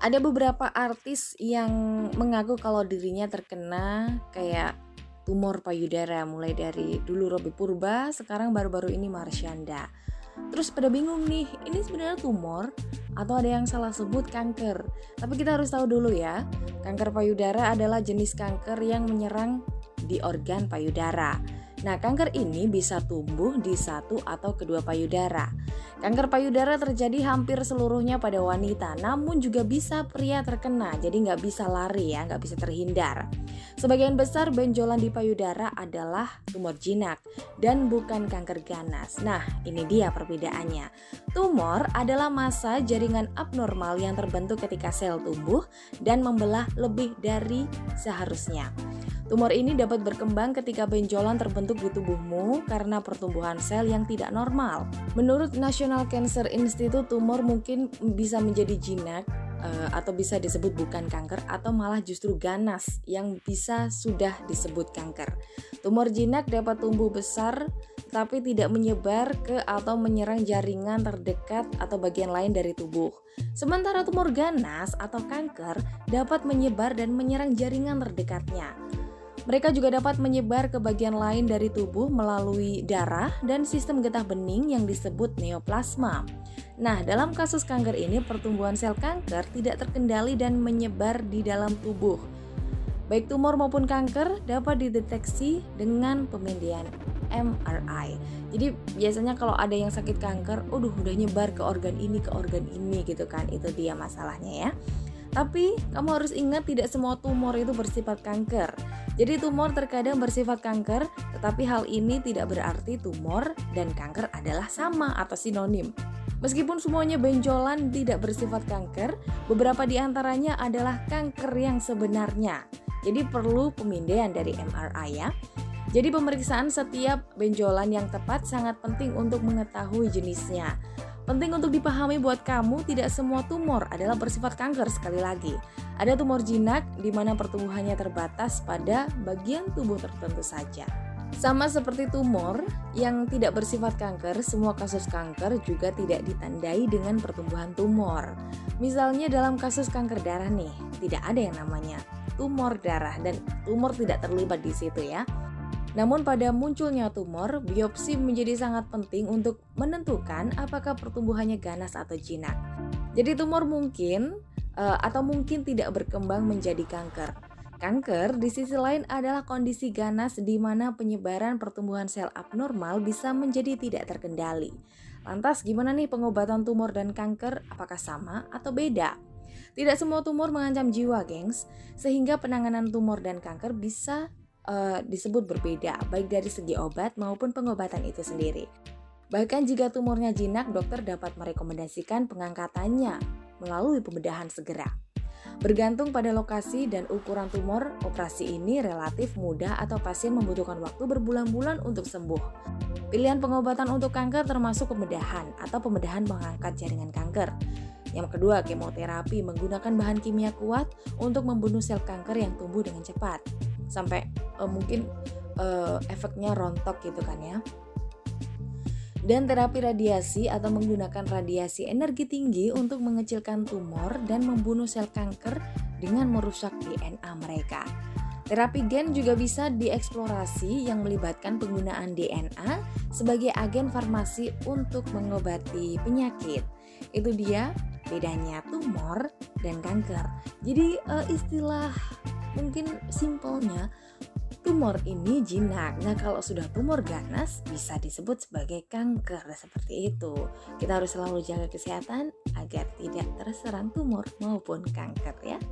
ada beberapa artis yang mengaku kalau dirinya terkena kayak tumor payudara mulai dari dulu Robby Purba, sekarang baru-baru ini Marsyanda. Terus pada bingung nih, ini sebenarnya tumor atau ada yang salah sebut kanker. Tapi kita harus tahu dulu ya, kanker payudara adalah jenis kanker yang menyerang di organ payudara. Nah, kanker ini bisa tumbuh di satu atau kedua payudara. Kanker payudara terjadi hampir seluruhnya pada wanita, namun juga bisa pria terkena, jadi nggak bisa lari ya, nggak bisa terhindar. Sebagian besar benjolan di payudara adalah tumor jinak dan bukan kanker ganas. Nah, ini dia perbedaannya. Tumor adalah massa jaringan abnormal yang terbentuk ketika sel tumbuh dan membelah lebih dari seharusnya. Tumor ini dapat berkembang ketika benjolan terbentuk di tubuhmu karena pertumbuhan sel yang tidak normal. Menurut National Cancer Institute, tumor mungkin bisa menjadi jinak eh, atau bisa disebut bukan kanker atau malah justru ganas yang bisa sudah disebut kanker. Tumor jinak dapat tumbuh besar tapi tidak menyebar ke atau menyerang jaringan terdekat atau bagian lain dari tubuh. Sementara tumor ganas atau kanker dapat menyebar dan menyerang jaringan terdekatnya. Mereka juga dapat menyebar ke bagian lain dari tubuh melalui darah dan sistem getah bening yang disebut neoplasma. Nah, dalam kasus kanker ini, pertumbuhan sel kanker tidak terkendali dan menyebar di dalam tubuh. Baik tumor maupun kanker dapat dideteksi dengan pemindahan MRI. Jadi biasanya kalau ada yang sakit kanker, udah udah nyebar ke organ ini ke organ ini gitu kan. Itu dia masalahnya ya. Tapi kamu harus ingat tidak semua tumor itu bersifat kanker. Jadi tumor terkadang bersifat kanker, tetapi hal ini tidak berarti tumor dan kanker adalah sama atau sinonim. Meskipun semuanya benjolan tidak bersifat kanker, beberapa di antaranya adalah kanker yang sebenarnya. Jadi perlu pemindaian dari MRI ya. Jadi pemeriksaan setiap benjolan yang tepat sangat penting untuk mengetahui jenisnya. Penting untuk dipahami buat kamu tidak semua tumor adalah bersifat kanker sekali lagi. Ada tumor jinak di mana pertumbuhannya terbatas pada bagian tubuh tertentu saja. Sama seperti tumor yang tidak bersifat kanker, semua kasus kanker juga tidak ditandai dengan pertumbuhan tumor. Misalnya dalam kasus kanker darah nih, tidak ada yang namanya tumor darah dan tumor tidak terlibat di situ ya. Namun pada munculnya tumor, biopsi menjadi sangat penting untuk menentukan apakah pertumbuhannya ganas atau jinak. Jadi tumor mungkin uh, atau mungkin tidak berkembang menjadi kanker. Kanker di sisi lain adalah kondisi ganas di mana penyebaran pertumbuhan sel abnormal bisa menjadi tidak terkendali. Lantas gimana nih pengobatan tumor dan kanker? Apakah sama atau beda? Tidak semua tumor mengancam jiwa, gengs, sehingga penanganan tumor dan kanker bisa uh, disebut berbeda, baik dari segi obat maupun pengobatan itu sendiri. Bahkan jika tumornya jinak, dokter dapat merekomendasikan pengangkatannya melalui pembedahan segera. Bergantung pada lokasi dan ukuran tumor, operasi ini relatif mudah atau pasien membutuhkan waktu berbulan-bulan untuk sembuh. Pilihan pengobatan untuk kanker termasuk pembedahan atau pembedahan mengangkat jaringan kanker. Yang kedua, kemoterapi menggunakan bahan kimia kuat untuk membunuh sel kanker yang tumbuh dengan cepat. Sampai uh, mungkin uh, efeknya rontok gitu kan ya dan terapi radiasi atau menggunakan radiasi energi tinggi untuk mengecilkan tumor dan membunuh sel kanker dengan merusak DNA mereka. Terapi gen juga bisa dieksplorasi yang melibatkan penggunaan DNA sebagai agen farmasi untuk mengobati penyakit. Itu dia bedanya tumor dan kanker. Jadi uh, istilah mungkin simpelnya tumor ini jinak. Nah, kalau sudah tumor ganas bisa disebut sebagai kanker seperti itu. Kita harus selalu jaga kesehatan agar tidak terserang tumor maupun kanker ya.